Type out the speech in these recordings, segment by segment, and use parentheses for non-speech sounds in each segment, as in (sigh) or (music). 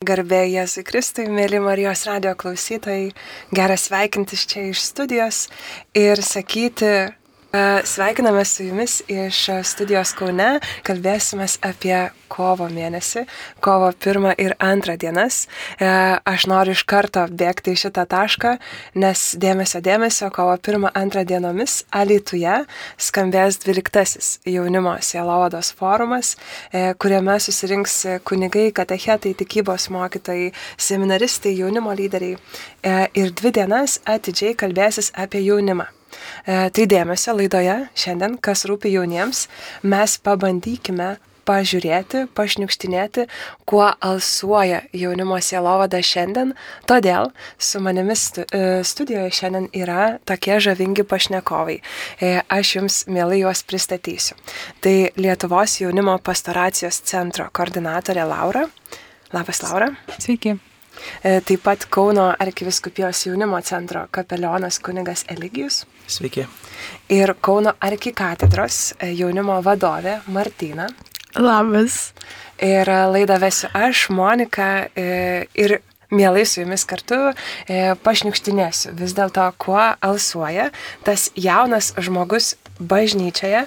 Garbė Jėzui Kristui, mėly Marijos radio klausytojai, geras sveikintis čia iš studijos ir sakyti, sveikiname su jumis iš studijos Kaune, kalbėsime apie kovo mėnesį, kovo pirmą ir antrą dienas. E, aš noriu iš karto bėgti į šitą tašką, nes dėmesio dėmesio kovo pirmą, antrą dienomis Alituje skambės 12 jaunimo sielovados forumas, e, kuriame susirinks kunigai, katechetai, tikybos mokytojai, seminaristai, jaunimo lyderiai ir dvi dienas atidžiai kalbėsis apie jaunimą. E, tai dėmesio laidoje šiandien, kas rūpi jauniems, mes pabandykime pažiūrėti, pašniukštinėti, kuo alsuoja jaunimo sielovada šiandien. Todėl su manimi e, studijoje šiandien yra tokie žavingi pašnekovai. E, aš jums mielai juos pristatysiu. Tai Lietuvos jaunimo pastoracijos centro koordinatorė Laura. Labas, Laura. Sveiki. E, taip pat Kauno arkiviskupijos jaunimo centro kapelionas kunigas Eligijus. Sveiki. Ir Kauno arkikatedros e, jaunimo vadovė Martina. Labas. Ir laidą vesiu aš, Monika, e, ir mielai su jumis kartu pašniukštinėsiu vis dėlto, kuo alsuoja tas jaunas žmogus bažnyčioje.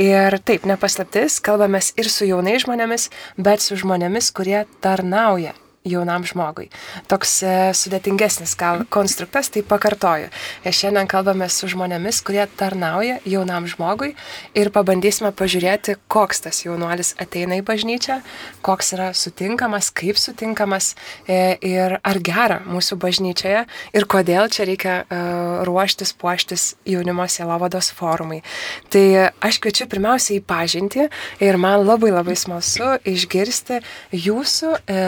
Ir taip, nepaslaptis, kalbamės ir su jaunais žmonėmis, bet su žmonėmis, kurie tarnauja jaunam žmogui. Toks e, sudėtingesnis gal konstruktas, tai pakartoju. Ir šiandien kalbame su žmonėmis, kurie tarnauja jaunam žmogui ir pabandysime pažiūrėti, koks tas jaunuolis ateina į bažnyčią, koks yra sutinkamas, kaip sutinkamas e, ir ar gera mūsų bažnyčioje ir kodėl čia reikia e, ruoštis, puoštis jaunimo sielovados forumai. Tai aš kviečiu pirmiausiai į pažinti ir man labai labai smalsu išgirsti jūsų e,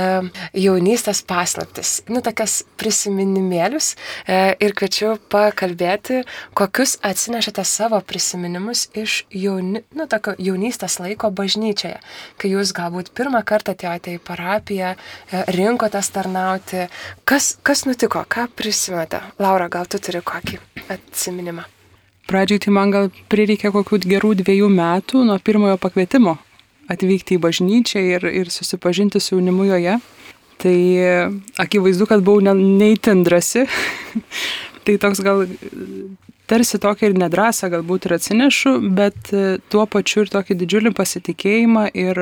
jaunystės paslaptis, nu, tokias prisiminimėlius e, ir kviečiu pakalbėti, kokius atsinešate savo prisiminimus iš jauni, nu, jaunystės laiko bažnyčioje, kai jūs galbūt pirmą kartą atėjote į parapiją, e, rinkotės tarnauti. Kas, kas nutiko, ką prisimenate? Laura, gal tu turi kokį atsiminimą? Pradžiai tai man gal prireikė kokių gerų dviejų metų nuo pirmojo pakvietimo atvykti į bažnyčią ir, ir susipažinti su jaunimu joje. Tai akivaizdu, kad buvau neįtin drasi. (laughs) tai toks gal tarsi tokia ir nedrasa galbūt ir atsinešu, bet e, tuo pačiu ir tokį didžiulį pasitikėjimą ir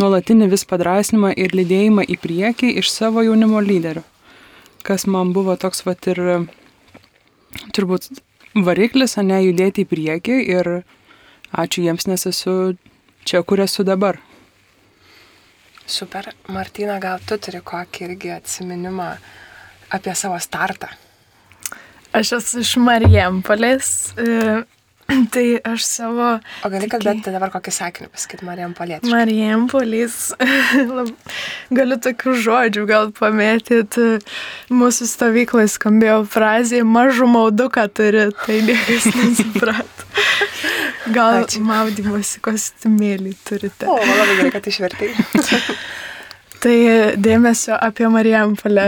nuolatinį vis padrasnimą ir lydėjimą į priekį iš savo jaunimo lyderių. Kas man buvo toks vat ir turbūt variklis, o ne judėti į priekį ir ačiū jiems, nes esu čia, kur esu dabar. Super. Martina, gal tu turi kokį irgi atsiminimą apie savo startą? Aš esu iš Marijampolės. E, (clears throat) tai aš savo... O gali kalbėti tai dabar kokį sakinį pasakyti Marijampolės? (laughs) Marijampolės. Galiu tokių žodžių gal pamėtyti. Mūsų stovyklai skambėjo frazė mažų mauduką turi, (laughs) tai niekas nesuprato. Gal Ačiū. maudymosi kostiumėlį turite. O, labai gerai, kad išvertai. (laughs) Tai dėmesio apie Marijampolę.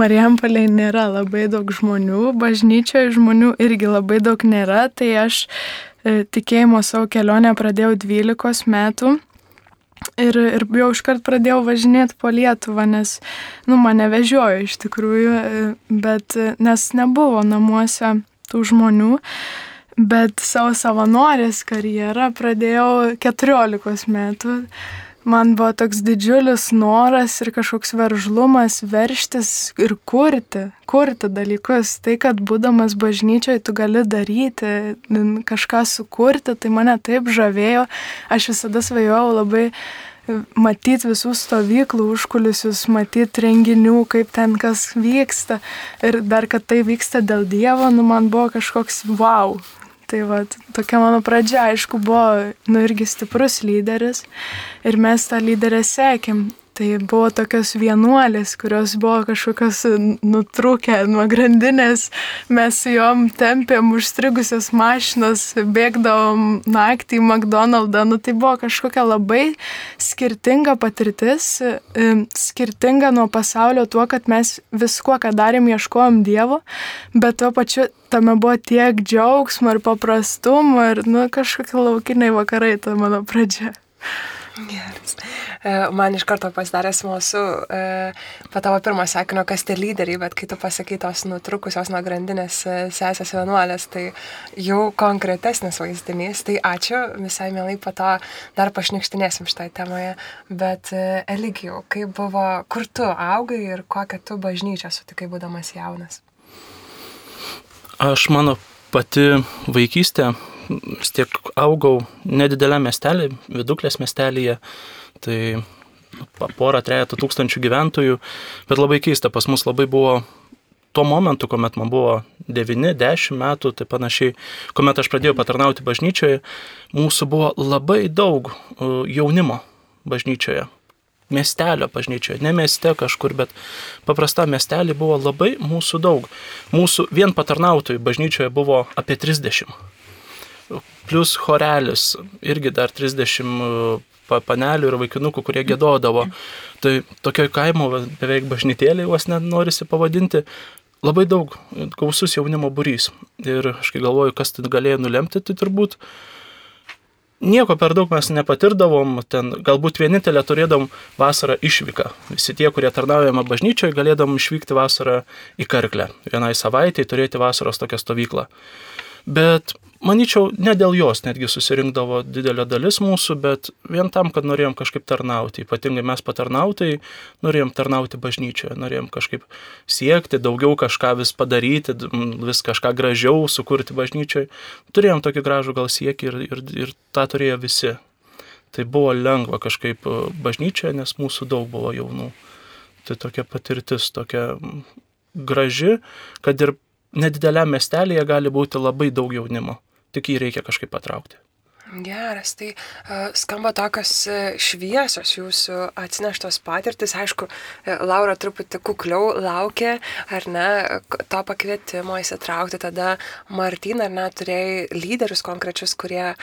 Marijampolė nėra labai daug žmonių, bažnyčioje žmonių irgi labai daug nėra, tai aš e, tikėjimo savo kelionę pradėjau 12 metų. Ir, ir jau iškart pradėjau važinėti po Lietuvą, nes, nu, mane vežiojo iš tikrųjų, e, bet nes nebuvo namuose tų žmonių. Bet savo savanorės karjerą pradėjau 14 metų. Man buvo toks didžiulis noras ir kažkoks veržlumas verštis ir kurti, kurti dalykus. Tai, kad būdamas bažnyčioje tu gali daryti, kažką sukurti, tai mane taip žavėjo. Aš visada svajojau labai matyti visų stovyklų užkulisius, matyti renginių, kaip ten kas vyksta. Ir dar, kad tai vyksta dėl Dievo, nu man buvo kažkoks wow, Tai va, tokia mano pradžia, aišku, buvo, nu, irgi stiprus lyderis ir mes tą lyderę sekėm. Tai buvo tokios vienuolės, kurios buvo kažkokios nutrūkę nuo grandinės, mes su juom tempėm užstrigusios mašinos, bėgdavom naktį į McDonald'ą, nu tai buvo kažkokia labai skirtinga patirtis, skirtinga nuo pasaulio tuo, kad mes viskuo, ką darėm, ieškojom Dievo, bet tuo pačiu tame buvo tiek džiaugsmo ir paprastumo ir nu, kažkokie laukiniai vakarai, ta mano pradžia. Geras. E, man iš karto pasidarė smalsu e, po tavo pirmo sakinio, kas tie lyderiai, bet kai tu pasakytos nutrukusios nuo grandinės e, sesės vienuolės, tai jau konkretesnis vaizdinys. Tai ačiū, visai mielai po to dar pašnikštinėsim šitą temoje. Bet Eligijau, kaip buvo, kur tu augai ir kokią tu bažnyčią sutikai būdamas jaunas? Aš mano pati vaikystė vis tiek augau nedidelėme miestelį, viduklės miestelėje, tai porą, trejata tūkstančių gyventojų, bet labai keista, pas mus labai buvo tuo momentu, kuomet man buvo 9-10 metų, tai panašiai, kuomet aš pradėjau patarnauti bažnyčioje, mūsų buvo labai daug jaunimo bažnyčioje. Miestelio bažnyčioje, ne mieste kažkur, bet paprasta miestelį buvo labai mūsų daug. Mūsų vien patarnautojų bažnyčioje buvo apie 30 plus chorelis, irgi dar 30 e, panelių ir vaikinukų, kurie gėdodavo. Tai tokio kaimo beveik bažnytėlė, juos net norisi pavadinti, labai daug gausus jaunimo būrys. Ir aš kai galvoju, kas tai galėjo nulemti, tai turbūt nieko per daug mes nepatirdavom, ten galbūt vienintelė turėdom vasarą išvyką. Visi tie, kurie tarnaujama bažnyčioje, galėdom išvykti vasarą į Karklę. Vienai savaitėje turėti vasaros tokią stovyklą. Bet Maničiau, ne dėl jos netgi susirinkdavo didelė dalis mūsų, bet vien tam, kad norėjom kažkaip tarnauti. Ypatingai mes patarnautai norėjom tarnauti bažnyčioje, norėjom kažkaip siekti, daugiau kažką vis padaryti, vis kažką gražiau sukurti bažnyčioje. Turėjom tokį gražų gal siekį ir, ir, ir tą turėjo visi. Tai buvo lengva kažkaip e, bažnyčioje, nes mūsų daug buvo jaunų. Tai tokia patirtis, tokia graži, kad ir nedideliam miestelėje gali būti labai daug jaunimo tik jį reikia kažkaip patraukti. Geras, tai uh, skamba tokios e, šviesos jūsų atsineštos patirtis. Aišku, e, Laura truputį kukliau laukė, ar ne, to pakvietimo įsitraukti. Tada Martina, ar ne, turėjai lyderius konkrečius, kurie uh,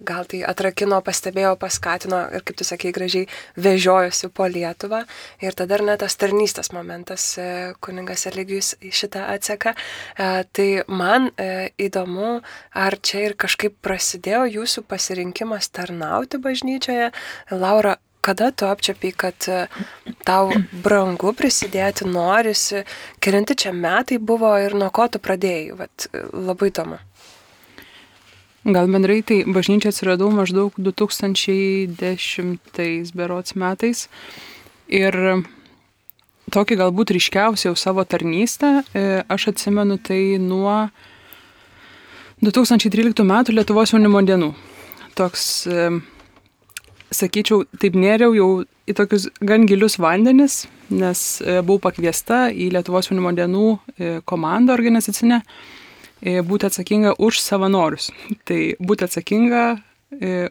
gal tai atrakino, pastebėjo, paskatino ir, kaip tu sakei, gražiai vežiojosi po Lietuvą. Ir tada, ar ne, tas tarnystės momentas, uh, kuningas Eligijus šitą atseka. Uh, tai man uh, įdomu, ar čia ir kažkaip prasidėjo jūsų jūsų pasirinkimas tarnauti bažnyčioje. Laura, kada tu apčiapiai, kad e, tau brangu prisidėti, norisi, kelinti čia metai buvo ir nuo ko tu pradėjai, Vat, e, labai įdomu. Gal bendrai tai bažnyčia atsiradau maždaug 2010 berots metais ir tokį galbūt ryškiausią jau savo tarnystę e, aš atsimenu tai nuo 2013 m. Lietuvos jaunimo dienų. Toks, e, sakyčiau, taip nėriau jau į tokius gan gilius vandenis, nes e, buvau pakviesta į Lietuvos jaunimo dienų e, komandą organizacinę būti atsakinga už savanorius. Tai būti atsakinga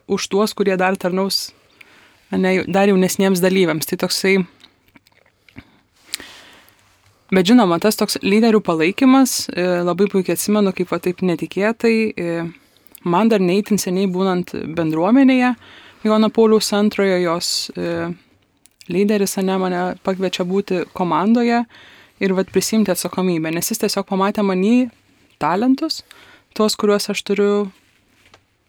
už tuos, kurie dar tarnaus ne, dar jaunesniems dalyviams. Tai toksai Bet žinoma, tas toks lyderių palaikymas, e, labai puikiai atsimenu, kaip va taip netikėtai, e, man dar neįtin seniai būnant bendruomenėje, Jono Pauliaus antrojo jos e, lyderis, ne mane pakviečia būti komandoje ir vad prisimti atsakomybę, nes jis tiesiog pamatė manį talentus, tuos, kuriuos aš turiu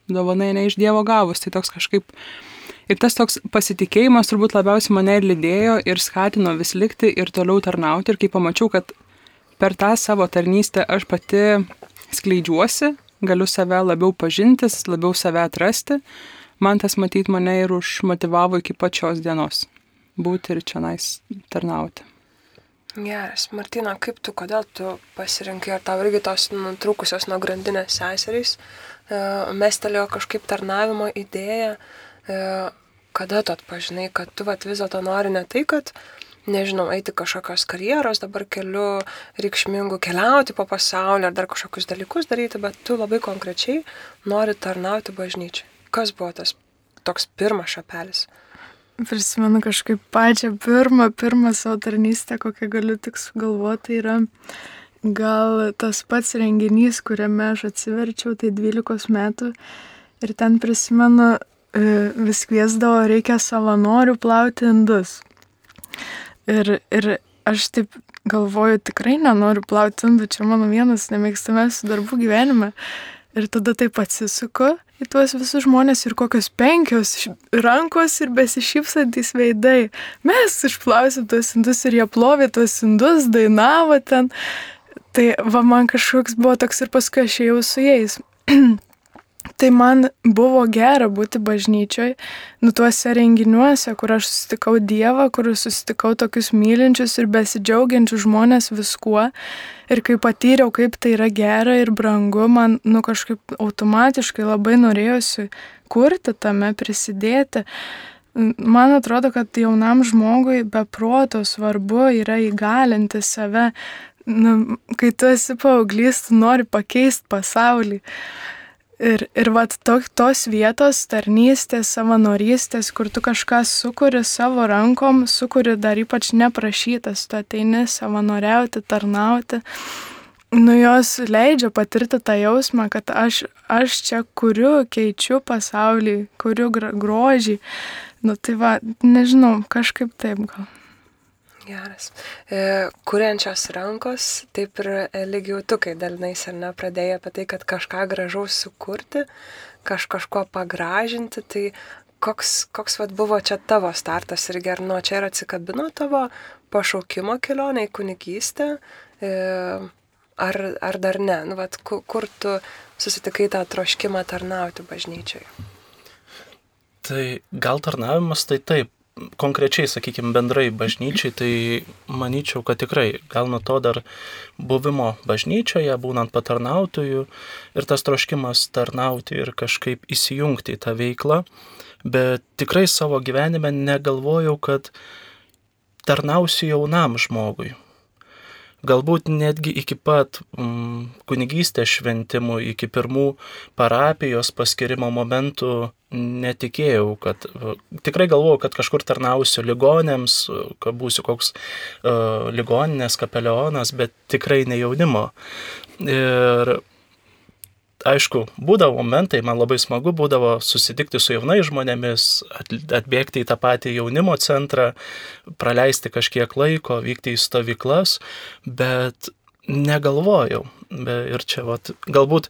dovanai ne iš Dievo gavus. Tai toks kažkaip Ir tas toks pasitikėjimas turbūt labiausiai mane ir lydėjo ir skatino vis likti ir toliau tarnauti. Ir kai pamačiau, kad per tą savo tarnystę aš pati skleidžiuosi, galiu save labiau pažintis, labiau save atrasti, man tas matyt mane ir užmotivavo iki pačios dienos būti ir čia nais tarnauti. Geras, Martina, kaip tu, kodėl tu pasirinkai, ar tau irgi tos nutrūkusios nuo grandinės seserys, e, mestelėjo kažkaip tarnavimo idėją, e, kada tu atpažinai, kad tu vat, vis dėlto nori ne tai, kad, nežinau, eiti kažkokios karjeros dabar keliu reikšmingų, keliauti po pasaulį ar dar kažkokius dalykus daryti, bet tu labai konkrečiai nori tarnauti bažnyčiai. Kas buvo tas toks pirmas šapelis? Prisimenu kažkaip pačią pirmą, pirmą savo tarnystę, kokią galiu tik sugalvoti, yra gal tas pats renginys, kuriame aš atsiverčiau, tai 12 metų. Ir ten prisimenu, vis kviesdavo, reikia savanorių plauti indus. Ir, ir aš taip galvoju, tikrai nenoriu plauti indų, čia mano vienas nemėgstamiausių darbų gyvenime. Ir tada taip atsisuku į tuos visus žmonės ir kokios penkios rankos ir besišypsantys veidai. Mes išplausim tuos indus ir jie plovė tuos indus, dainavo ten. Tai va man kažkoks buvo toks ir paskui aš ėjau su jais. (clears throat) Tai man buvo gera būti bažnyčioj, nu tuose renginiuose, kur aš susitikau Dievą, kur susitikau tokius mylinčius ir besidžiaugiančius žmonės viskuo. Ir kai patyriau, kaip tai yra gera ir brangu, man nu kažkaip automatiškai labai norėjosi kurti tame, prisidėti. Man atrodo, kad jaunam žmogui be proto svarbu yra įgalinti save. Nu, kai tu esi paauglys, tu nori pakeisti pasaulį. Ir, ir vat to, tos vietos, tarnystės, savanorystės, kur tu kažką sukuri savo rankom, sukuri dar ypač neprašytas, tu ateini savanoriauti, tarnauti, nu jos leidžia patirti tą jausmą, kad aš, aš čia kuriu, keičiu pasaulį, kuriu grožį. Nu tai va, nežinau, kažkaip taip gal. Geras. E, kuriančios rankos, taip ir e, lygiautukai dalinais ar ne pradėjo apie tai, kad kažką gražaus sukurti, kaž, kažko pagražinti, tai koks, koks vat, buvo čia tavo startas ir ar nuo čia ir atsikabino tavo pašaukimo kelionė į kunigystę, e, ar, ar dar ne, nu, vat, kur, kur tu susitikai tą troškimą tarnauti bažnyčiai? Tai gal tarnavimas tai taip, konkrečiai, sakykime, bendrai bažnyčiai, tai manyčiau, kad tikrai gal nuo to dar buvimo bažnyčioje, būnant patarnautojų ir tas troškimas tarnauti ir kažkaip įsijungti į tą veiklą, bet tikrai savo gyvenime negalvojau, kad tarnausiu jaunam žmogui. Galbūt netgi iki pat mm, kunigystės šventimų, iki pirmų parapijos paskirimo momentų netikėjau, kad tikrai galvojau, kad kažkur tarnausiu ligonėms, kad būsiu koks uh, ligoninės kapelionas, bet tikrai ne jaunimo. Ir aišku, būdavo momentai, man labai smagu būdavo susitikti su jaunai žmonėmis, atbėgti į tą patį jaunimo centrą, praleisti kažkiek laiko, vykti į stovyklas, bet negalvojau. Ir čia vat, galbūt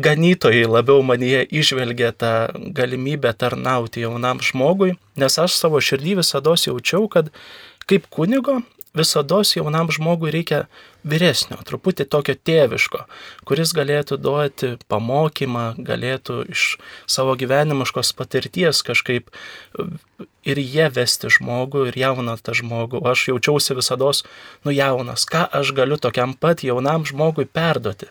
ganytojai labiau manyje išvelgia tą galimybę tarnauti jaunam žmogui, nes aš savo širdį visada jaučiau, kad kaip kunigo visada jaunam žmogui reikia vyresnio, truputį tokio tėviško, kuris galėtų duoti pamokymą, galėtų iš savo gyvenimiškos patirties kažkaip ir jie vesti žmogų, ir jauną tą žmogų. Aš jaučiausi visada, nu jaunas, ką aš galiu tokiam pat jaunam žmogui perduoti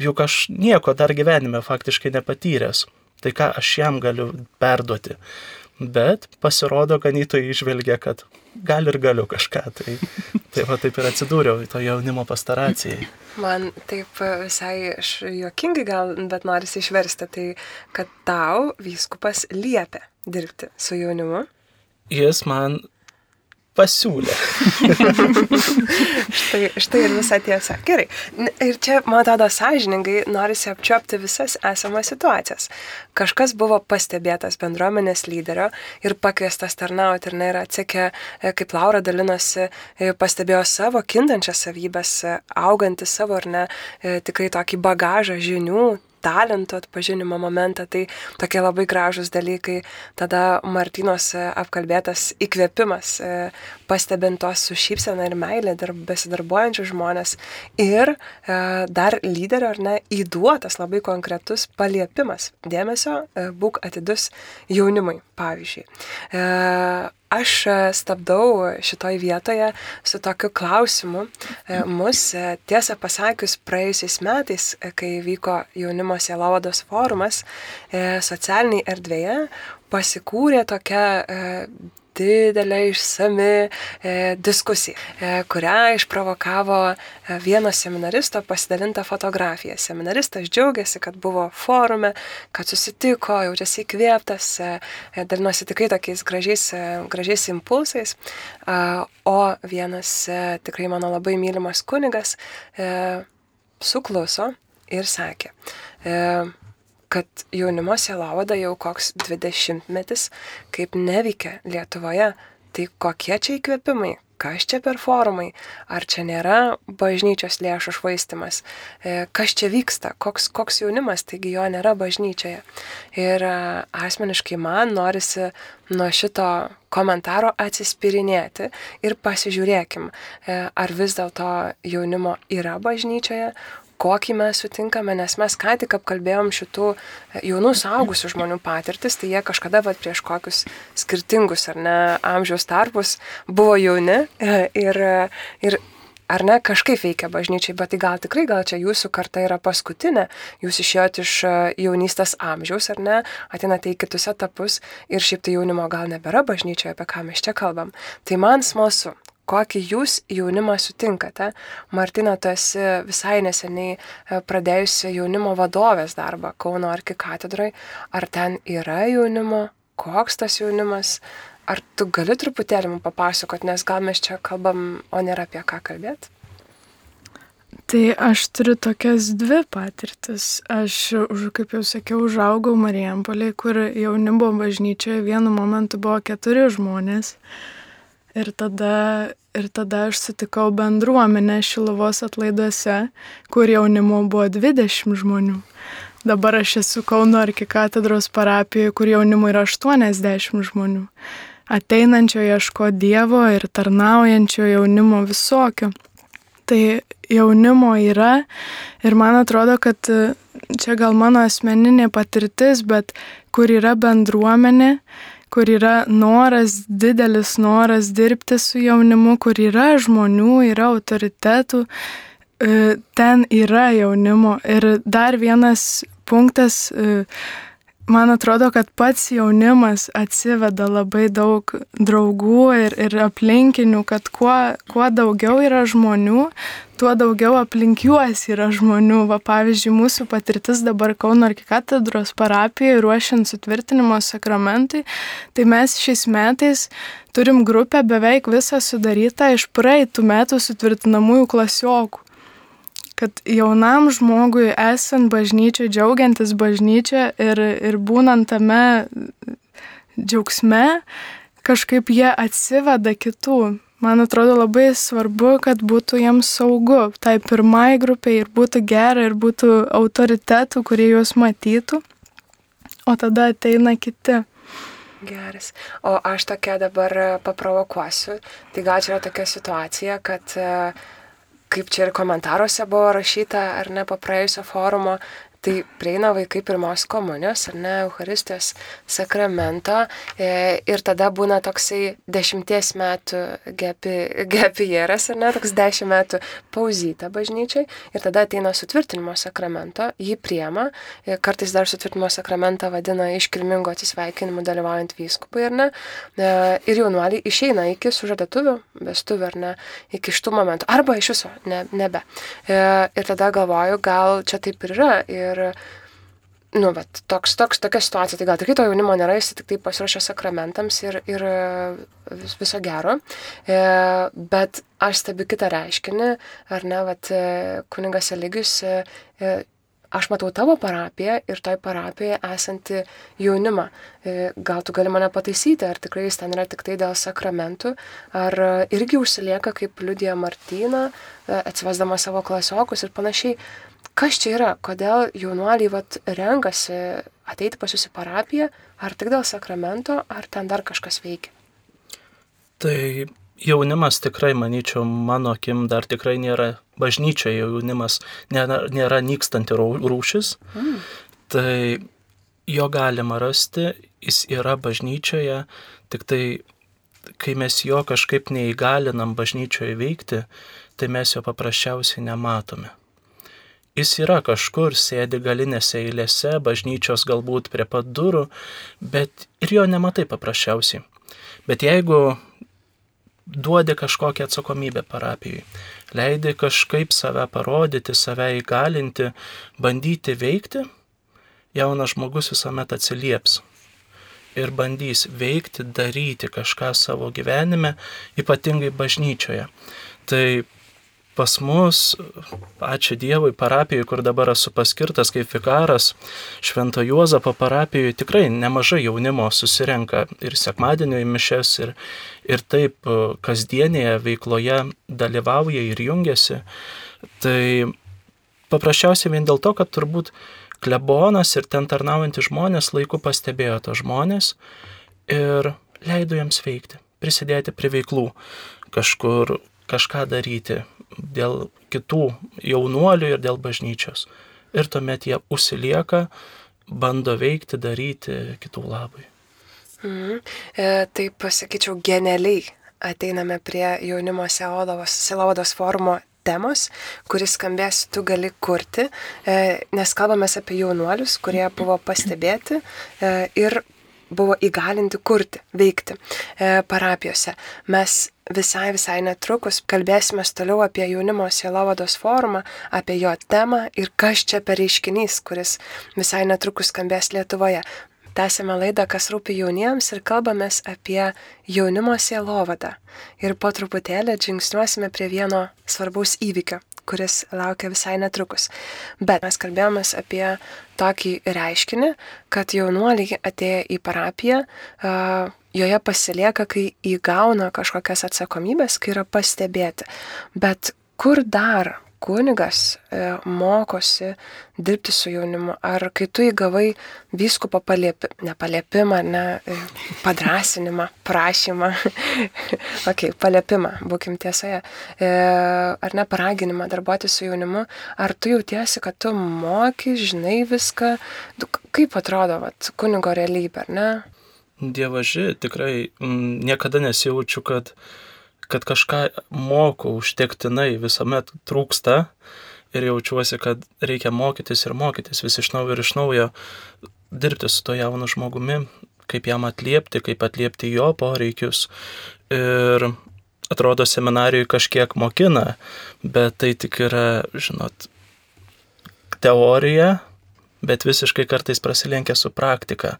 juk aš nieko dar gyvenime faktiškai nepatyręs. Tai ką aš jam galiu perduoti. Bet pasirodo, ganytojai išvelgia, kad gal ir galiu kažką. Tai, tai va taip ir atsidūriau to jaunimo pastaracijai. Man taip visai juokingai gal, bet norisi išversti, tai kad tau vyskupas liepia dirbti su jaunimu. Jis man pasiūlė. (laughs) štai, štai ir visa tiesa. Gerai. Ir čia, man atrodo, sąžiningai norisi apčiopti visas esamas situacijas. Kažkas buvo pastebėtas bendruomenės lyderio ir pakviestas tarnauti ir nėra atsekė, e, kaip Laura dalinosi, e, pastebėjo savo kintančias savybės, e, augantį savo ar ne tikrai tokį bagažą žinių, talento atpažinimo momentą, tai tokie labai gražus dalykai. Tada Martinos e, apkalbėtas įkvėpimas, e, pastebint tos su šypsena ir meilė darb, besidarbuojančius žmonės. Ir e, dar lyderio ar ne įduotas labai konkretus paliepimas dėmesio, būk atidus jaunimui, pavyzdžiui aš e, stabdau šitoj vietoje su tokiu klausimu. E, mus, e, tiesą pasakius, praėjusiais metais, kai vyko jaunimo sielovados forumas, socialiniai erdvėje pasikūrė tokia didelė išsami e, diskusija, e, kurią išprovokavo e, vieno seminaristo pasidalinta fotografija. Seminaristas džiaugiasi, kad buvo forume, kad susitiko, jaučiasi įkvėptas, dalinosi tikrai tokiais gražiais, gražiais impulsais, o vienas tikrai mano labai mylimas kunigas sukluso ir sakė, kad jaunimo sielovada jau koks 20 metis, kaip neveikia Lietuvoje, tai kokie čia įkvėpimai, kas čia per forumai, ar čia nėra bažnyčios lėšų švaistimas, e, kas čia vyksta, koks, koks jaunimas, taigi jo nėra bažnyčioje. Ir e, asmeniškai man norisi nuo šito komentaro atsispirinėti ir pasižiūrėkim, e, ar vis dėlto jaunimo yra bažnyčioje, kokį mes sutinkame, nes mes ką tik apkalbėjom šitų jaunų saugusių žmonių patirtis, tai jie kažkada vat, prieš kokius skirtingus ar ne amžiaus tarpus buvo jauni e, ir, ir ar ne kažkaip veikia bažnyčiai, bet tai gal tikrai, gal čia jūsų karta yra paskutinė, jūs išėjot iš e, jaunystės amžiaus, ar ne, atinate į kitus etapus ir šiaip tai jaunimo gal nebėra bažnyčioje, apie ką mes čia kalbam. Tai man smalsu, kokį jūs jaunimą sutinkate. Martina, tu esi visai neseniai e, pradėjusi jaunimo vadovės darbą Kauno arkikatedrai. Ar ten yra jaunimo? Koks tas jaunimas? Ar tu gali truputėlį mums papasakot, nes gal mes čia kalbam, o nėra apie ką kalbėti? Tai aš turiu tokias dvi patirtis. Aš, kaip jau sakiau, užaugau Marijampolė, kur jaunimo bažnyčioje vienu momentu buvo keturi žmonės. Ir tada, ir tada aš sutikau bendruomenę Šiluvos atlaiduose, kur jaunimo buvo 20 žmonių. Dabar aš esu Kauno arkikatedros parapijoje, kur jaunimo yra 80 žmonių. Ateinančio ieško Dievo ir tarnaujančio jaunimo visokio. Tai jaunimo yra ir man atrodo, kad čia gal mano asmeninė patirtis, bet kur yra bendruomenė, kur yra noras, didelis noras dirbti su jaunimu, kur yra žmonių, yra autoritetų, e, ten yra jaunimo. Ir dar vienas punktas, e, man atrodo, kad pats jaunimas atsiveda labai daug draugų ir, ir aplinkinių, kad kuo, kuo daugiau yra žmonių, tuo daugiau aplink juos yra žmonių. Va, pavyzdžiui, mūsų patirtis dabar Kauno arkikatedros parapijoje ruošiant sutvirtinimo sakramentui, tai mes šiais metais turim grupę beveik visą sudarytą iš praeitų metų sutvirtinamųjų klasiokų kad jaunam žmogui esant bažnyčiai, džiaugiantis bažnyčia ir, ir būnant tame džiaugsme, kažkaip jie atsiveda kitų. Man atrodo labai svarbu, kad būtų jiems saugu, tai pirmai grupiai ir būtų gera, ir būtų autoritetų, kurie juos matytų, o tada ateina kiti. Geras. O aš tokia dabar paprovokuosiu. Tai gal čia yra tokia situacija, kad uh, kaip čia ir komentaruose buvo rašyta, ar ne, po praėjusio forumo, Tai prieina vaikai pirmos komunijos, ar ne, Euharistijos sakramento e, ir tada būna toksai dešimties metų gepi, gepieras, ar ne, toks dešimt metų pauzyta bažnyčiai ir tada ateina sutvirtinimo sakramento, jį priema, e, kartais dar sutvirtinimo sakramentą vadina iškilmingo atsisveikinimu dalyvaujant vyskupui, ar ne, e, ir jaunuoliai išeina iki sužadėtuvių, vestuvių, ar ne, iki šitų momentų, arba iš viso, ne, nebe. Ir tada galvoju, gal čia taip ir yra. Ir Ir, nu, bet toks, toks, tokia situacija, tai gal tikrai to jaunimo nėra, jis tik tai pasiruošia sakramentams ir, ir vis, viso gero. E, bet aš stebiu kitą reiškinį, ar ne, vat kuningas Eligius. E, e, aš matau tavo parapiją ir toj parapijoje esantį jaunimą. E, gal tu gali mane pataisyti, ar tikrai jis ten yra tik tai dėl sakramentų, ar irgi užsilieka kaip liudija Martyna, e, atsivesdama savo klasiokus ir panašiai kas čia yra, kodėl jaunuoliai vat, renkasi ateiti pas jūsų parapiją, ar tik dėl sakramento, ar ten dar kažkas veikia? Tai jaunimas tikrai, manyčiau, mano akim dar tikrai nėra bažnyčioje jaunimas, nėra, nėra nykstanti rūšis. Mm. Tai jo galima rasti, jis yra bažnyčioje, tik tai kai mes jo kažkaip neįgalinam bažnyčioje veikti, tai mes jo paprasčiausiai nematome. Jis yra kažkur, sėdi galinėse eilėse, bažnyčios galbūt prie pat durų, bet ir jo nematai paprasčiausiai. Bet jeigu duodi kažkokią atsakomybę parapijai, leidi kažkaip save parodyti, save įgalinti, bandyti veikti, jaunas žmogus visuomet atsilieps ir bandys veikti, daryti kažką savo gyvenime, ypatingai bažnyčioje. Tai pas mus, ačiū Dievui, parapijoje, kur dabar esu paskirtas kaip vikaras, Švento Juozapo parapijoje tikrai nemažai jaunimo susirenka ir sekmadienio į mišes, ir, ir taip e, kasdienėje veikloje dalyvauja ir jungiasi. Tai paprasčiausiai vien dėl to, kad turbūt klebonas ir ten tarnaujantys žmonės laiku pastebėjo tos žmonės ir leido jiems veikti, prisidėti prie veiklų, kažkur kažką daryti dėl kitų jaunuolių ir dėl bažnyčios. Ir tuomet jie užsilieka, bando veikti, daryti kitų labai. Mhm. E, taip pasakyčiau, genialiai ateiname prie jaunimo Selovados forumo temos, kuris skambės tu gali kurti, e, nes kalbame apie jaunuolius, kurie buvo pastebėti e, ir buvo įgalinti kurti, veikti e, parapijose. Mes visai, visai netrukus kalbėsime toliau apie jaunimo sielovados formą, apie jo temą ir kas čia per reiškinys, kuris visai netrukus skambės Lietuvoje. Tęsime laidą, kas rūpi jauniems ir kalbamės apie jaunimo sielovadą. Ir po truputėlį žingsniuosime prie vieno svarbaus įvykio, kuris laukia visai netrukus. Bet mes kalbėjomės apie tokį reiškinį, kad jaunuoliai atėję į parapiją, joje pasilieka, kai įgauna kažkokias atsakomybės, kai yra pastebėti. Bet kur dar kunigas e, mokosi dirbti su jaunimu, ar kai tu įgavai vyskupo paliepi, nepaliepimą, ne, e, padrasinimą, prašymą, (laughs) ok, paliepimą, būkim tiesoje, e, ar ne paraginimą darbuoti su jaunimu, ar tu jautiesi, kad tu moki, žinai viską, kaip atrodo vat, kunigo realybė, ar ne? Dievaži, tikrai m, mm, niekada nesijaučiu, kad kad kažką moku užtektinai, visuomet trūksta ir jaučiuosi, kad reikia mokytis ir mokytis vis iš naujo ir iš naujo dirbti su to jaunu žmogumi, kaip jam atliepti, kaip atliepti jo poreikius. Ir atrodo, seminarijoje kažkiek mokina, bet tai tik yra, žinot, teorija, bet visiškai kartais prasilenkia su praktika,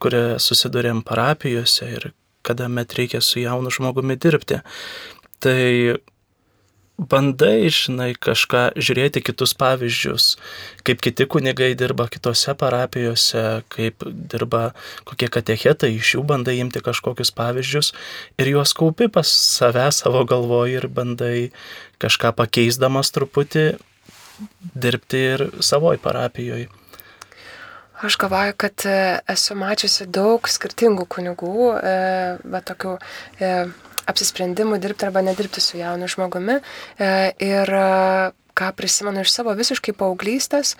kuria susidurėm parapijose ir kada met reikia su jaunu žmogumi dirbti. Tai bandai, žinai, kažką žiūrėti kitus pavyzdžius, kaip kiti kunigai dirba kitose parapijose, kaip dirba kokie katechetai, iš jų bandai imti kažkokius pavyzdžius ir juos kaupi pas save savo galvoje ir bandai kažką pakeisdamas truputį dirbti ir savoj parapijoje. Aš galvoju, kad e, esu mačiusi daug skirtingų kunigų, bet tokių e, apsisprendimų dirbti arba nedirbti su jaunu žmogumi. E, ir ką prisimenu iš savo visiškai paauglystės,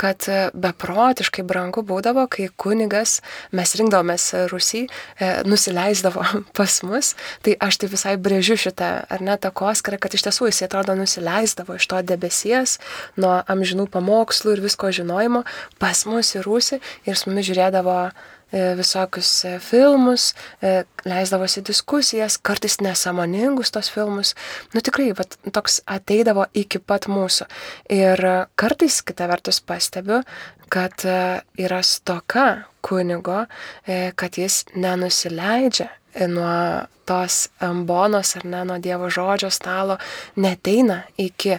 kad beprotiškai brangu būdavo, kai kunigas, mes rinkdavomės Rusijai, e, nusileisdavo (laughs) pas mus, tai aš tai visai brėžiu šitą, ar ne, tą koskarą, kad iš tiesų jis atrodo nusileisdavo iš to debesies, nuo amžinų pamokslų ir visko žinojimo pas mus į Rusiją ir su mumis žiūrėdavo E, visokius e, filmus, e, leisdavosi diskusijas, kartais nesamoningus tos filmus. Nu tikrai, vat, toks ateidavo iki pat mūsų. Ir kartais, kita vertus, pastebiu, kad yra stoka kunigo, kad jis nenusileidžia nuo tos ambonos ar ne nuo Dievo žodžio stalo, neteina iki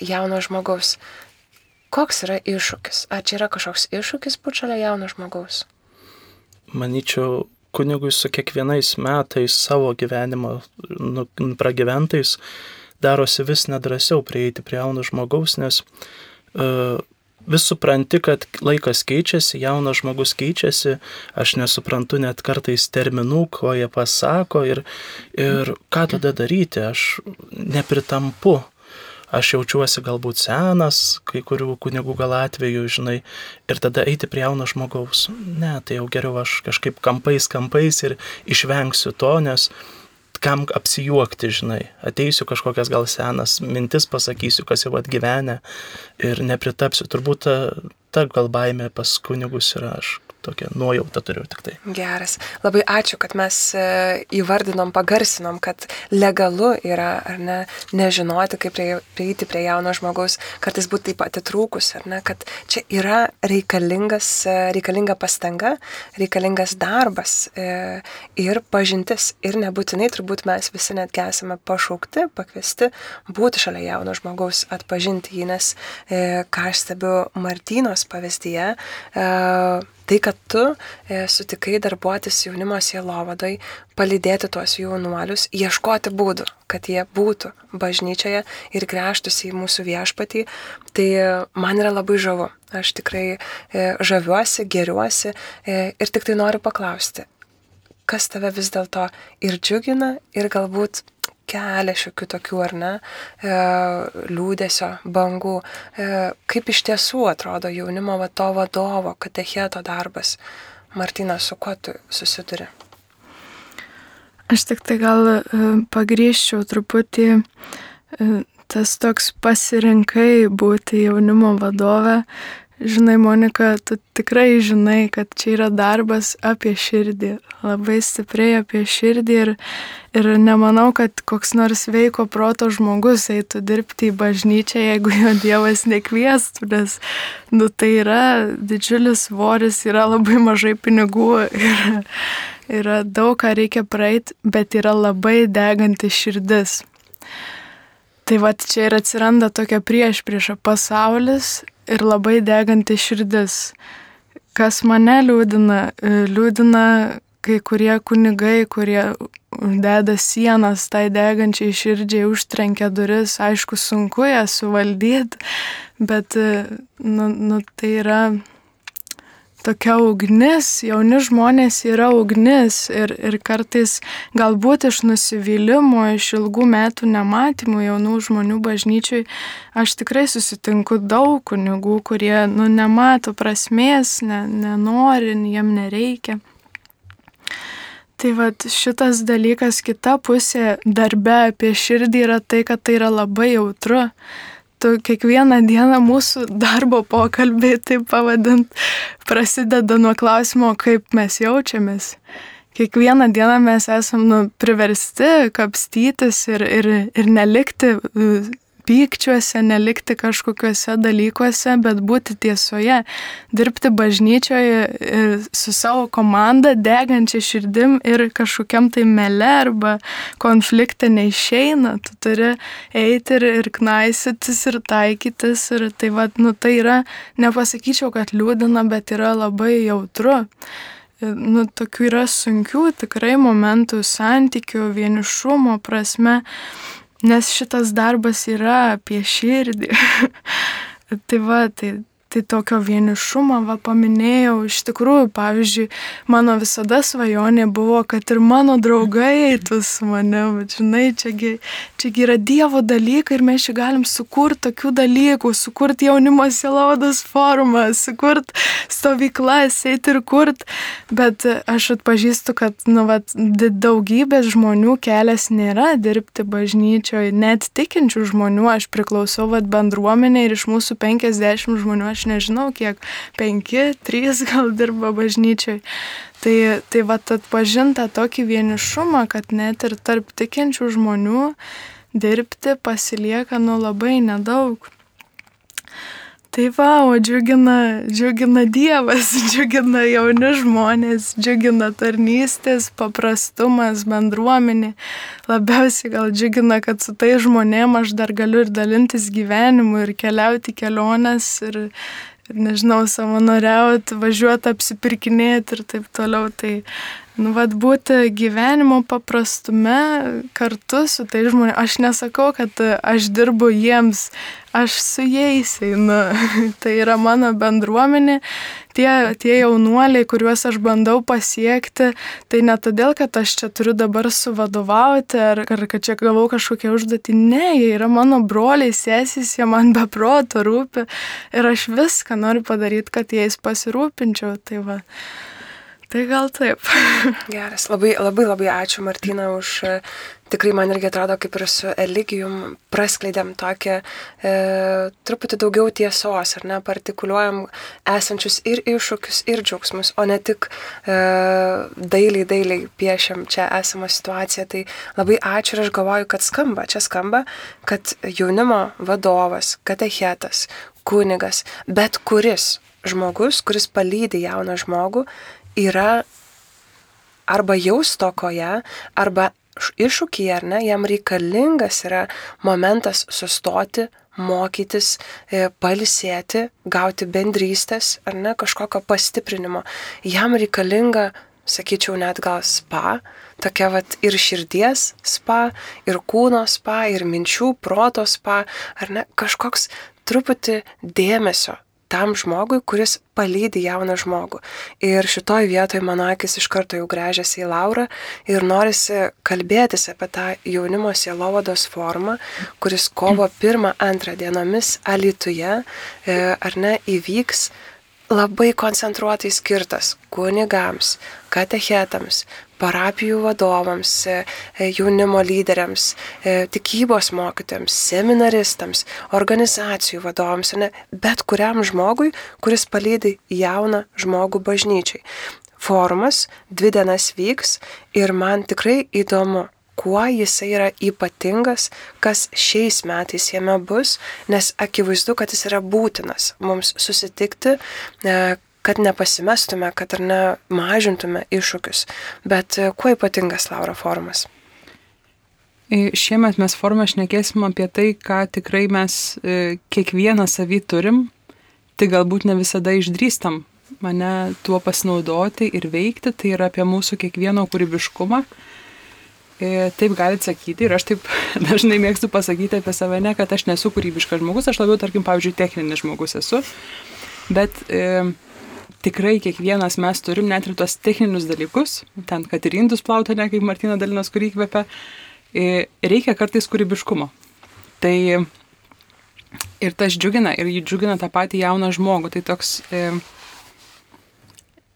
jauno žmogaus. Koks yra iššūkis? Ar čia yra kažkoks iššūkis pučalio jauno žmogaus? Manyčiau, kunigui su kiekvienais metais savo gyvenimo nu, pragyventais darosi vis nedrasiau prieiti prie jauno žmogaus, nes uh, vis supranti, kad laikas keičiasi, jaunas žmogus keičiasi, aš nesuprantu net kartais terminų, ko jie pasako ir, ir ką tada daryti, aš nepritampu aš jaučiuosi galbūt senas, kai kurių kunigų gal atveju, žinai, ir tada eiti prie jauno žmogaus. Ne, tai jau geriau aš kažkaip kampais, kampais ir išvengsiu to, nes kam apsijuokti, žinai, ateisiu kažkokias gal senas mintis pasakysiu, kas jau atgyvenę ir nepritapsiu. Turbūt ta, ta gal baime pas kunigus yra aš tokią nuojautą turiu tik tai. Geras. Labai ačiū, kad mes e, įvardinom, pagarsinom, kad legalu yra, ar ne, nežinoti, kaip prie, prieiti prie jauno žmogaus, kartais būti taip atitrūkus, ar ne, kad čia yra e, reikalinga pastanga, reikalingas darbas e, ir pažintis. Ir nebūtinai turbūt mes visi netgi esame pašaukti, pakviesti būti šalia jauno žmogaus, atpažinti jį, nes ką aš stebiu Martynos pavyzdyje, Tai, kad tu e, sutikai darbuotis jaunimo sielovadai, palydėti tuos jaunuolius, ieškoti būdų, kad jie būtų bažnyčioje ir grėžtųsi į mūsų viešpatį, tai man yra labai žavu. Aš tikrai e, žaviuosi, geriuosi e, ir tik tai noriu paklausti, kas tave vis dėlto ir džiugina ir galbūt kelia šiokių tokių ar ne e, liūdėsio bangų. E, kaip iš tiesų atrodo jaunimo va, to vadovo, katecheto darbas. Martina, su kuo tu susiduri? Aš tik tai gal e, pagrįžčiau truputį tas toks pasirinkai būti jaunimo vadove, Žinai, Monika, tu tikrai žinai, kad čia yra darbas apie širdį, labai stipriai apie širdį ir, ir nemanau, kad koks nors veiko proto žmogus eitų dirbti į bažnyčią, jeigu jo Dievas nekviestų, nes nu, tai yra didžiulis svoris, yra labai mažai pinigų ir yra daug ką reikia praeiti, bet yra labai deganti širdis. Tai va čia ir atsiranda tokia prieš priešą pasaulis ir labai deganti širdis. Kas mane liūdina, e, liūdina kai kurie kunigai, kurie deda sienas tai degančiai širdžiai, užtrenkia duris, aišku, sunku ją suvaldyti, bet e, nu, nu, tai yra tokia ugnis, jauni žmonės yra ugnis ir, ir kartais galbūt iš nusivylimų, iš ilgų metų nematymų jaunų žmonių bažnyčiai, aš tikrai susitinku daug kunigų, kurie nu, nemato prasmės, ne, nenori, jiem nereikia. Tai vad šitas dalykas, kita pusė darbe apie širdį yra tai, kad tai yra labai jautru tu kiekvieną dieną mūsų darbo pokalbiai, taip pavadint, prasideda nuo klausimo, kaip mes jaučiamės. Kiekvieną dieną mes esam nu, priversti kapstytis ir, ir, ir nelikti pykčiuose, nelikti kažkokiuose dalykuose, bet būti tiesoje, dirbti bažnyčioje e, su savo komanda, degančia širdim ir kažkokiam tai mele arba konflikte neišeina, tu turi eiti ir, ir knaisytis ir taikytis ir tai vad, nu tai yra, nepasakyčiau, kad liūdina, bet yra labai jautru. E, nu, tokių yra sunkių tikrai momentų santykių, vienišumo prasme, nes šitas darbas yra apie širdį. (laughs) tai va, tai tai tokio vienišumo, va paminėjau, iš tikrųjų, pavyzdžiui, mano visada svajonė buvo, kad ir mano draugai eitų su manim, bet žinai, čiagi, čiagi yra Dievo dalykai ir mes čia galim sukurti tokių dalykų, sukurti jaunimo sielaudos formą, sukurti stovyklas, eiti ir kurti, bet aš atpažįstu, kad, nu, va, daugybės žmonių kelias nėra dirbti bažnyčioje, net tikinčių žmonių, aš priklausau, va, bendruomenė ir iš mūsų 50 žmonių aš aš nežinau, kiek penki, trys gal dirba bažnyčiai. Tai, tai va atpažinta tokį vienišumą, kad net ir tarp tikinčių žmonių dirbti pasilieka nu labai nedaug. Tai va, o džiugina, džiugina Dievas, (laughs) džiugina jauni žmonės, džiugina tarnystės, paprastumas, bendruomenė. Labiausiai gal džiugina, kad su tai žmonėm aš dar galiu ir dalintis gyvenimu ir keliauti keliones ir, ir nežinau, savanoriauti, važiuoti, apsipirkinėti ir taip toliau. Tai Nu, vad būti gyvenimo paprastume kartu su tai žmonėmis. Aš nesakau, kad aš dirbu jiems, aš su jais einu. (laughs) tai yra mano bendruomenė, tie, tie jaunuoliai, kuriuos aš bandau pasiekti, tai ne todėl, kad aš čia turiu dabar suvadovauti ar, ar kad čia gavau kažkokią užduotį. Ne, jie yra mano broliai, sesys, jie man be proto rūpi ir aš viską noriu padaryti, kad jais pasirūpinčiau. Tai va. Tai gal taip. (laughs) Geras, labai labai, labai ačiū Martina už e, tikrai man irgi atrodo, kaip ir su Eligijum praskleidėm tokią e, truputį daugiau tiesos, ar ne, partikuliuojam esančius ir iššūkius, ir džiaugsmus, o ne tik e, dailiai, dailiai piešiam čia esamą situaciją. Tai labai ačiū ir aš galvoju, kad skamba, čia skamba, kad jaunimo vadovas, katechetas, kunigas, bet kuris žmogus, kuris palydė jauną žmogų, yra arba jau stokoje, arba iššūkyje, ar ne, jam reikalingas yra momentas sustoti, mokytis, e, palisėti, gauti bendrystės, ar ne, kažkokio pastiprinimo. Jam reikalinga, sakyčiau, net gal spa, tokia vat ir širdies spa, ir kūno spa, ir minčių, proto spa, ar ne, kažkoks truputį dėmesio tam žmogui, kuris palydi jauną žmogų. Ir šitoj vietoj mano akis iš karto jau grežiasi į Laurą ir norisi kalbėtis apie tą jaunimo sielovados formą, kuris kovo 1-2 dienomis Alituje, e, ar ne, įvyks labai koncentruotai skirtas kunigams, katechetams, parapijų vadovams, e, e, jaunimo lyderiams, e, tikybos mokytėms, seminaristams, organizacijų vadovams, ne, bet kuriam žmogui, kuris palydi jauną žmogų bažnyčiai. Forumas dvi dienas vyks ir man tikrai įdomu, kuo jisai yra ypatingas, kas šiais metais jame bus, nes akivaizdu, kad jis yra būtinas mums susitikti, kad nepasimestume, kad ir nemažintume iššūkius. Bet e, kuo ypatingas Laura formas? E, šiemet mes formą šnekėsim apie tai, ką tikrai mes e, kiekvieną savį turim, tai galbūt ne visada išdrįstam mane tuo pasinaudoti ir veikti, tai yra apie mūsų kiekvieno kūrybiškumą. Taip galite sakyti ir aš taip (laughs) dažnai mėgstu pasakyti apie save, ne, kad aš nesu kūrybiškas žmogus, aš labiau, tarkim, pavyzdžiui, techninis žmogus esu, bet e, tikrai kiekvienas mes turim net ir tos techninius dalykus, ten, kad ir indus plauti, ne kaip Martina Dalinas, kurį įkvepia, reikia kartais kūrybiškumo. Tai ir tas džiugina, ir jį džiugina tą patį jauną žmogų. Tai toks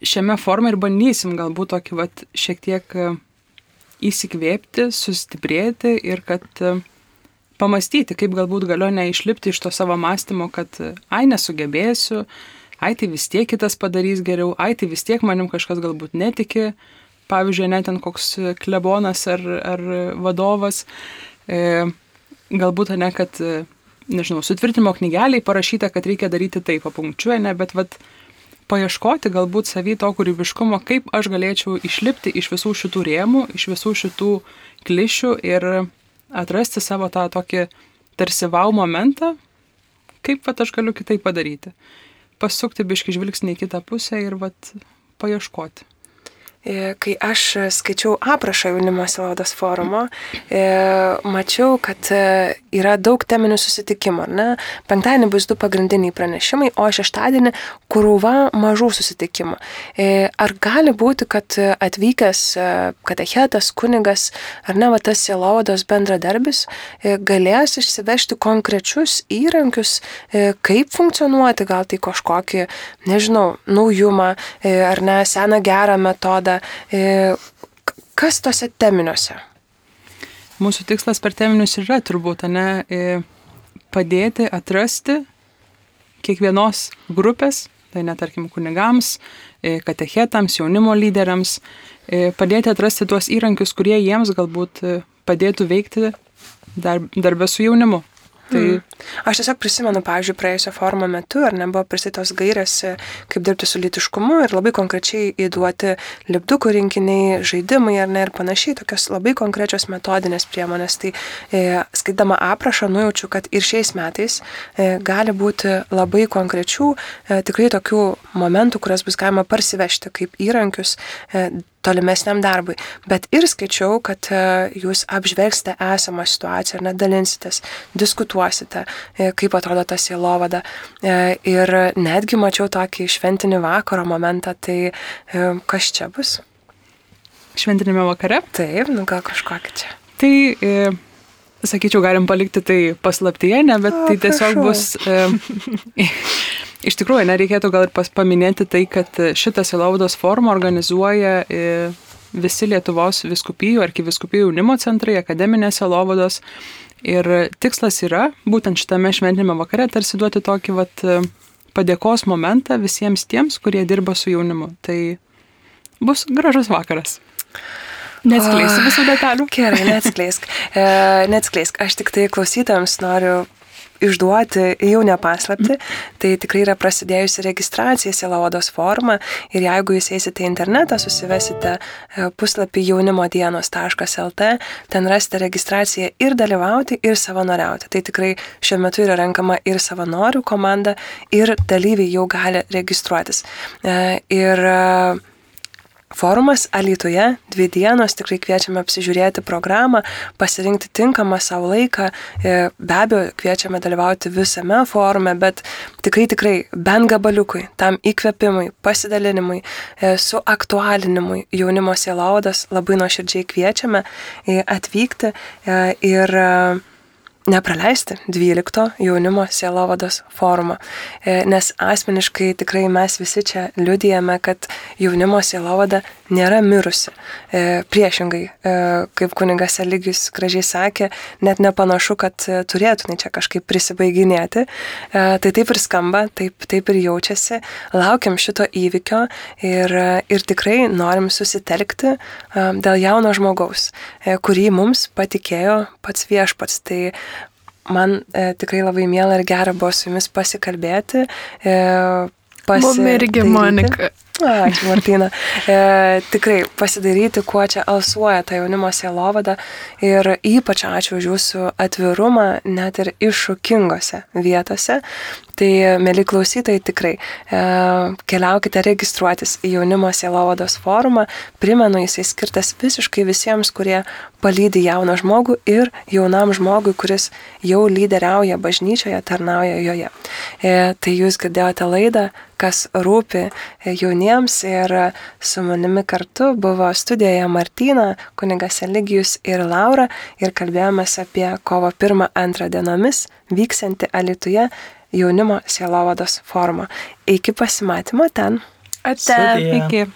šiame formai ir bandysim galbūt tokį vat, šiek tiek įsikvėpti, sustiprėti ir kad pamastyti, kaip galbūt galiu neišlipti iš to savo mąstymo, kad ai nesugebėsiu, ai tai vis tiek kitas padarys geriau, ai tai vis tiek manim kažkas galbūt netiki, pavyzdžiui, net ten koks klebonas ar, ar vadovas, e, galbūt ne, kad, nežinau, sutvirtimo knygeliai parašyta, kad reikia daryti taip, papunkčiuoja, ne, bet vad paieškoti galbūt savy to kūrybiškumo, kaip aš galėčiau išlipti iš visų šitų rėmų, iš visų šitų klišių ir atrasti savo tą tokį tarsi wow momentą, kaip vat, aš galiu kitaip padaryti pasukti biški žvilgsnį į kitą pusę ir vat paieškoti. E, kai aš skaičiau aprašą jaunimo silodos forumo, e, mačiau, kad e, yra daug teminių susitikimų. Ne? Penktadienį bus du pagrindiniai pranešimai, o šeštadienį krūva mažų susitikimų. Ar gali būti, kad atvykęs katechetas, kunigas ar ne va tas silodos bendradarbis galės išsivežti konkrečius įrankius, kaip funkcionuoti, gal tai kažkokį, nežinau, naujumą ar ne seną gerą metodą E, kas tose teminiuose? Mūsų tikslas per teminius yra turbūt, ne, e, padėti atrasti kiekvienos grupės, tai netarkim kunigams, e, katechetams, jaunimo lyderiams, padėti atrasti tuos įrankius, kurie jiems galbūt padėtų veikti darbę su jaunimu. Tai hmm. aš tiesiog prisimenu, pavyzdžiui, praėjusio forumo metu, ar nebuvo pristatytos gairės, kaip dirbti su litiškumu ir labai konkrečiai įduoti lipdukų rinkiniai, žaidimai ar ne ir panašiai, tokios labai konkrečios metodinės priemonės. Tai e, skaitama aprašą nujaučiu, kad ir šiais metais e, gali būti labai konkrečių, e, tikrai tokių momentų, kurias bus galima parsivežti kaip įrankius. E, tolimesniam darbui. Bet ir skaičiau, kad e, jūs apžvelgsite esamą situaciją nedalinsitės, diskutuosite, e, kaip atrodo ta sielovada. E, ir netgi mačiau tokį šventinį vakaro momentą, tai kas čia bus? Šventinėme vakare? Taip, nu gal kažkokį čia. Tai sakyčiau, galim palikti tai paslaptyje, ne, bet tai tiesiog bus e, (laughs) Iš tikrųjų, nereikėtų gal ir paminėti tai, kad šitą Silaudos formą organizuoja e, visi Lietuvos viskupijų, arkiviskupijų jaunimo centrai, akademinės Silaudos. Ir tikslas yra būtent šitame šventinėme vakare tarsi duoti tokį vat, padėkos momentą visiems tiems, kurie dirba su jaunimu. Tai bus gražus vakaras. Neatskleisiu visų detalių. Gerai, neatskleisk. E, neatskleisk. Aš tik tai klausytams noriu išduoti jau nepaslapti, tai tikrai yra prasidėjusi registracija Sielavodos forma ir jeigu jūs eisite į internetą, susivesite e, puslapį jaunimodienos.lt, ten rasite registraciją ir dalyvauti, ir savanoriauti. Tai tikrai šiuo metu yra renkama ir savanorių komanda, ir dalyviai jau gali registruotis. E, ir Forumas Alytuje, dvi dienos, tikrai kviečiame apsižiūrėti programą, pasirinkti tinkamą savo laiką, e, be abejo, kviečiame dalyvauti visame forume, bet tikrai, tikrai bent gabaliukui, tam įkvėpimui, pasidalinimui, e, suaktualinimui jaunimo sielaudas labai nuoširdžiai kviečiame e, atvykti ir nepraleisti 12 jaunimo sielovados forumo, e, nes asmeniškai tikrai mes visi čia liudijame, kad jaunimo sielovada nėra mirusi. E, priešingai, e, kaip kunigas Eligijus gražiai sakė, net nepanašu, kad turėtų čia kažkaip prisibaiginėti. Tai taip ir skamba, taip, taip ir jaučiasi. Laukiam šito įvykio ir, ir tikrai norim susitelkti dėl jauno žmogaus, kurį mums patikėjo pats viešpats. Tai man e, tikrai labai miela ir gera buvo su jumis pasikalbėti. E, Mums irgi, Monika. Ačiū, Martina. E, tikrai pasidaryti, kuo čia alsuoja ta jaunimo sielovada ir ypač ačiū už jūsų atvirumą net ir iššūkingose vietose. Tai, mėly klausytojai, tikrai e, keliaukite registruotis į jaunimo sielovados forumą. Primenu, jisai skirtas visiškai visiems, kurie palydi jauną žmogų ir jaunam žmogui, kuris jau lyderiauja bažnyčioje, tarnauja joje. E, tai jūs girdėjote laidą kas rūpi jauniems ir su manimi kartu buvo studijoje Martina, kunigas Eligijus ir Laura ir kalbėjomės apie kovo 1-2 dienomis vyksianti Alituje jaunimo sielovados formą. Iki pasimatymo ten. Ate. Iki.